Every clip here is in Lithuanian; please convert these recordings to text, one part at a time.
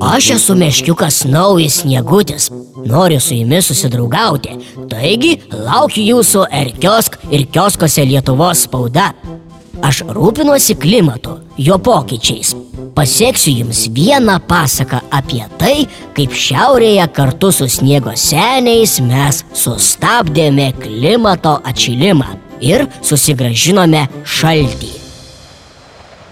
Aš esu meškiukas naujas sniegutis, noriu su jumis susidraugauti, taigi laukiu jūsų ir kiosk ir kioskose Lietuvos spauda. Aš rūpinuosi klimatu, jo pokyčiais. Pasieksiu jums vieną pasaką apie tai, kaip šiaurėje kartu su sniego seniais mes sustabdėme klimato atšilimą ir susigražinome šaltį.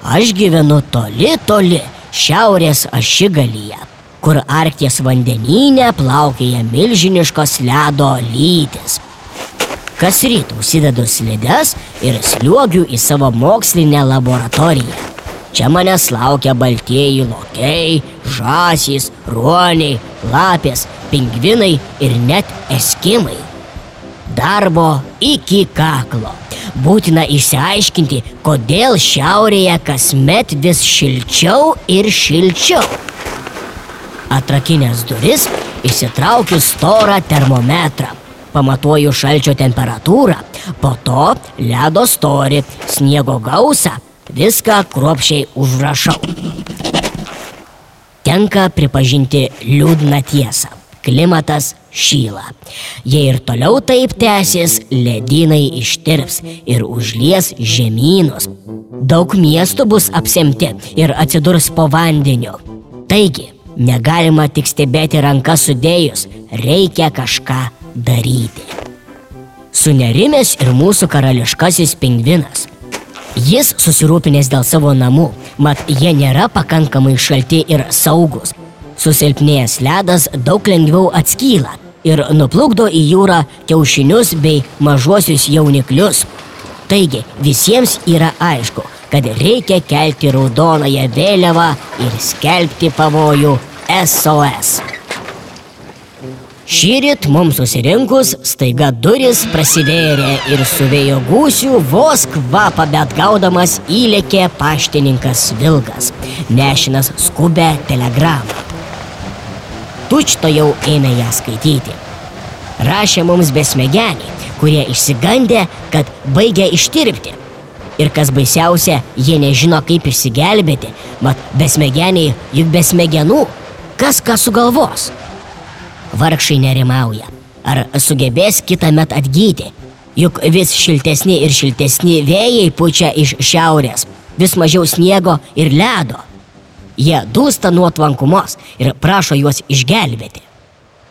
Aš gyvenu toli, toli, šiaurės ašigalyje, kur Arkties vandenyne plaukėja milžiniškos ledo lytis. Kas ryt užsidedu slides ir sliuogiu į savo mokslinę laboratoriją. Čia manęs laukia baltieji lokiai, žasys, ruoniai, lapės, pingvinai ir net eskimai. Darbo iki kaklo. Būtina išsiaiškinti, kodėl šiaurėje kasmet vis šilčiau ir šilčiau. Atrakinęs duris, išsitraukiu storą termometrą pamatuoju šalčio temperatūrą, po to ledo storį, sniego gausą, viską kruopšiai užrašau. Tenka pripažinti liūdną tiesą. Klimatas šyla. Jei ir toliau taip tęsis, ledynai ištirps ir užlies žemynus. Daug miestų bus apsemti ir atsidurs po vandeniu. Taigi, negalima tik stebėti rankas sudėjus, reikia kažką daryti. Sunerimęs ir mūsų karališkasis pingvinas. Jis susirūpinęs dėl savo namų, mat jie nėra pakankamai šalti ir saugus. Susilpnėjęs ledas daug lengviau atskyla ir nuplukdo į jūrą kiaušinius bei mažuosius jauniklius. Taigi visiems yra aišku, kad reikia kelti raudonąją vėliavą ir skelbti pavojų SOS. Šįryt mums susirinkus, staiga duris prasivėrė ir su vėjo gūsiu vos kvapą bet gaudamas įlėkė paštininkas Vilgas, nešinas skubę telegramą. Tučto jau ėmė ją skaityti. Rašė mums besmegeniai, kurie išsigandė, kad baigia ištirpti. Ir kas baisiausia, jie nežino, kaip išsigelbėti, mat besmegeniai juk besmegenų, kas ką sugalvos. Vargšai nerimauja. Ar sugebės kitą metą atgyti? Juk vis šiltesni ir šiltesni vėjai pučia iš šiaurės, vis mažiau sniego ir ledo. Jie dūsta nuo tvankumos ir prašo juos išgelbėti.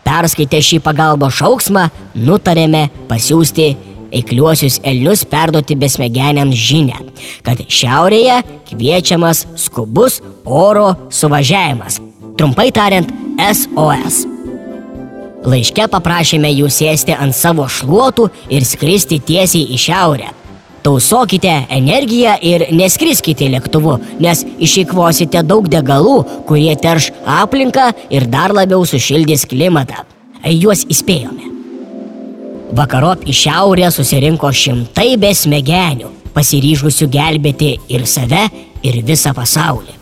Perskaitę šį pagalbos šauksmą, nutarėme pasiūsti eikliuosius elnius perduoti besmegeniams žinę, kad šiaurėje kviečiamas skubus oro suvažiavimas. Trumpai tariant, SOS. Laiške paprašėme jų sėsti ant savo šluotų ir skristi tiesiai į šiaurę. Tausokite energiją ir neskriskite lėktuvu, nes išeikvosite daug degalų, kurie terš aplinką ir dar labiau sušildys klimatą. Juos įspėjome. Vakarop į šiaurę susirinko šimtai besmegenių, pasiryžusių gelbėti ir save, ir visą pasaulį.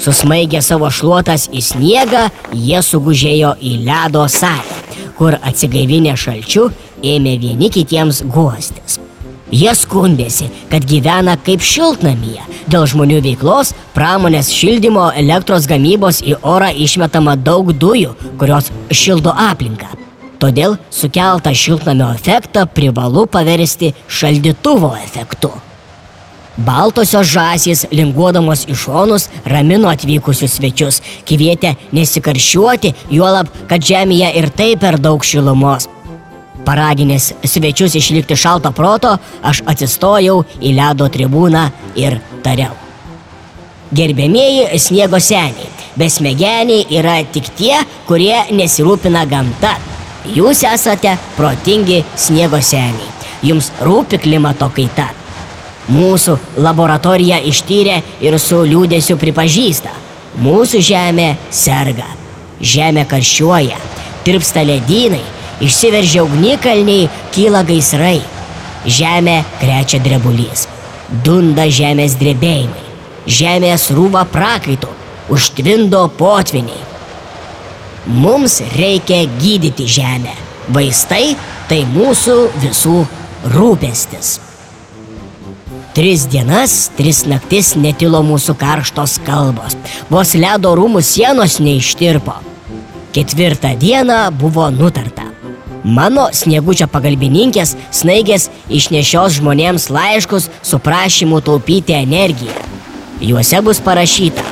Susmaigę savo šluotas į sniegą, jie sugužėjo į ledo salę, kur atsigaivinę šalčiu ėmė vieni kitiems guostis. Jie skundėsi, kad gyvena kaip šiltnamyje. Dėl žmonių veiklos, pramonės šildymo, elektros gamybos į orą išmetama daug dujų, kurios šildo aplinką. Todėl sukeltą šiltnamio efektą privalu paversti šaldytuvo efektu. Baltosios žąsys, linguodamos į šonus, ramino atvykusius svečius, kvietė nesikaršiuoti, juolab, kad žemėje ir taip per daug šilumos. Paraginęs svečius išlikti šalto proto, aš atsistojau į ledo tribūną ir tariau. Gerbėmieji sniego seniai, besmegeniai yra tik tie, kurie nesirūpina gamta. Jūs esate protingi sniego seniai. Jums rūpi klimato kaita. Mūsų laboratorija ištyrė ir su liūdėsiu pripažįsta. Mūsų žemė serga. Žemė karščiuoja, tirpsta ledynai, išsiveržia ugnikalniai, kyla gaisrai. Žemė krečia drebulys. Dunda žemės drebėjimai. Žemės rūva prakaitų, užtvindo potviniai. Mums reikia gydyti žemę. Vaistai tai mūsų visų rūpestis. Tris dienas, tris naktis netilo mūsų karštos kalbos. Vos ledo rūmų sienos neištirpo. Ketvirtą dieną buvo nutarta. Mano sniegučio pagalbininkės snaigės išnešios žmonėms laiškus su prašymu taupyti energiją. Juose bus parašyta,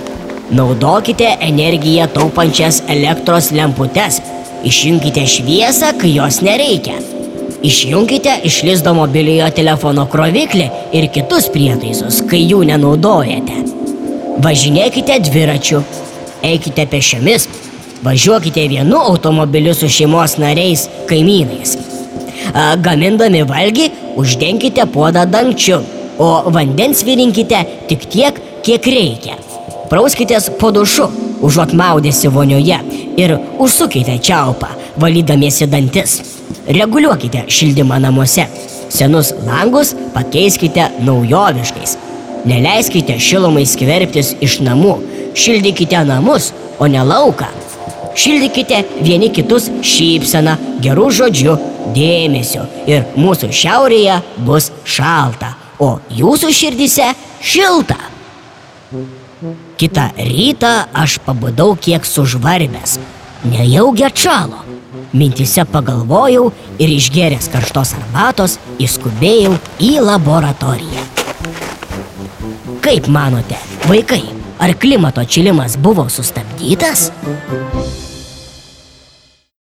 naudokite energiją taupančias elektros lemputes, išjunkite šviesą, kai jos nereikia. Išjunkite iš lizdo mobiliojo telefono kroviklį ir kitus prietaisus, kai jų nenaudojate. Važinėkite dviračiu, eikite pešiomis, važiuokite vienu automobiliu su šeimos nariais, kaimynais. Gamindami valgį, uždenkite puodą dangčiu, o vandens virinkite tik tiek, kiek reikia. Prauskitės po dušu, užuot maudėsi vonioje ir užsukite čiaupą, valydamiesi dantis. Reguliuokite šildymą namuose. Senus langus pakeiskite naujoviškais. Neleiskite šilumai skverbtis iš namų. Šildykite namus, o ne lauką. Šildykite vieni kitus šypseną, gerų žodžių, dėmesio ir mūsų šiaurėje bus šalta, o jūsų širdise šilta. Kita rytą aš pabudau kiek sužvarbęs. Nejaugi atšalo. Mintise pagalvojau ir išgeręs karštos arbatos įskubėjau į laboratoriją. Kaip manote, vaikai, ar klimato atšilimas buvo sustabdytas?